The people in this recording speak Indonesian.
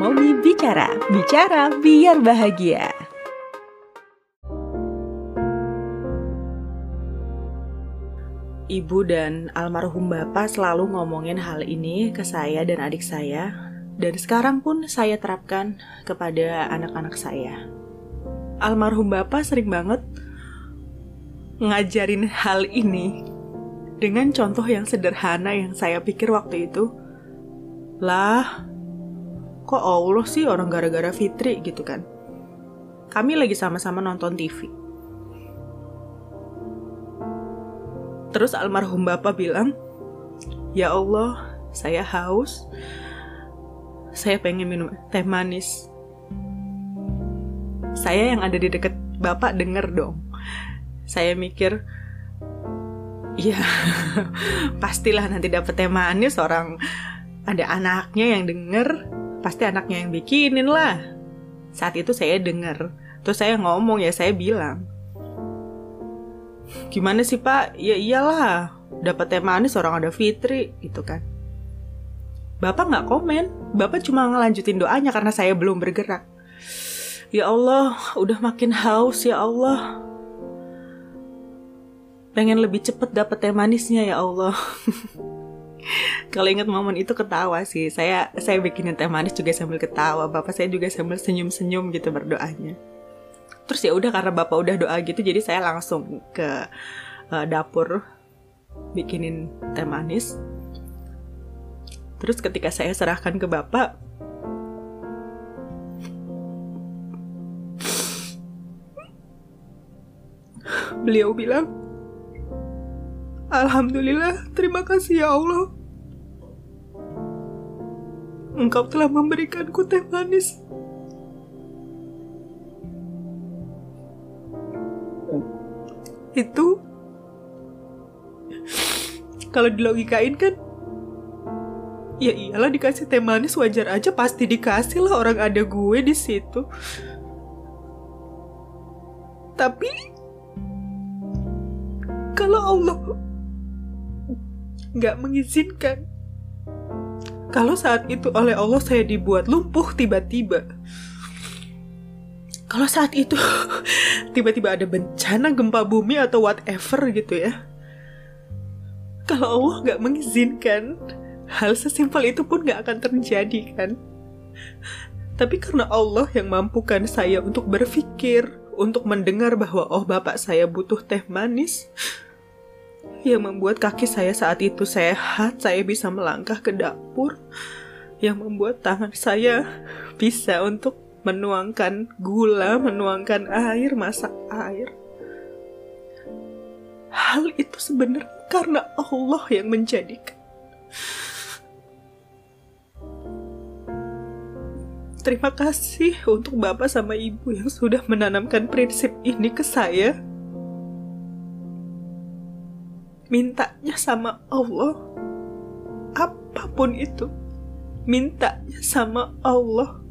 Momi Bicara, bicara biar bahagia. Ibu dan almarhum bapak selalu ngomongin hal ini ke saya dan adik saya, dan sekarang pun saya terapkan kepada anak-anak saya. Almarhum bapak sering banget ngajarin hal ini dengan contoh yang sederhana yang saya pikir waktu itu, lah, kok Allah sih orang gara-gara Fitri gitu kan? Kami lagi sama-sama nonton TV Terus almarhum bapak bilang, Ya Allah, saya haus. Saya pengen minum teh manis. Saya yang ada di dekat bapak denger dong. Saya mikir, ya pastilah nanti dapet teh manis orang ada anaknya yang denger, pasti anaknya yang bikinin lah. Saat itu saya denger, terus saya ngomong ya saya bilang, gimana sih pak? Ya iyalah dapat teh manis orang ada Fitri gitu kan. Bapak nggak komen bapak cuma ngelanjutin doanya karena saya belum bergerak. Ya Allah udah makin haus ya Allah. Pengen lebih cepet dapat teh manisnya ya Allah kalau ingat momen itu ketawa sih. Saya saya bikinin teh manis juga sambil ketawa. Bapak saya juga sambil senyum senyum gitu berdoanya. Terus ya udah karena bapak udah doa gitu jadi saya langsung ke uh, dapur bikinin teh manis. Terus ketika saya serahkan ke bapak beliau bilang Alhamdulillah, terima kasih ya Allah. Engkau telah memberikanku teh manis itu kalau dilogikain kan ya iyalah dikasih teh manis wajar aja pasti dikasih lah orang ada gue di situ tapi kalau Allah nggak mengizinkan. Kalau saat itu oleh Allah saya dibuat lumpuh tiba-tiba kalau saat itu tiba-tiba ada bencana gempa bumi atau whatever gitu ya kalau Allah nggak mengizinkan hal sesimpel itu pun nggak akan terjadi kan? Tapi karena Allah yang mampukan saya untuk berpikir untuk mendengar bahwa oh bapak saya butuh teh manis yang membuat kaki saya saat itu sehat saya bisa melangkah ke dapur yang membuat tangan saya bisa untuk menuangkan gula, menuangkan air, masak air. Hal itu sebenarnya karena Allah yang menjadikan. Terima kasih untuk Bapak sama Ibu yang sudah menanamkan prinsip ini ke saya. Mintanya sama Allah, apa pun itu, mintanya sama Allah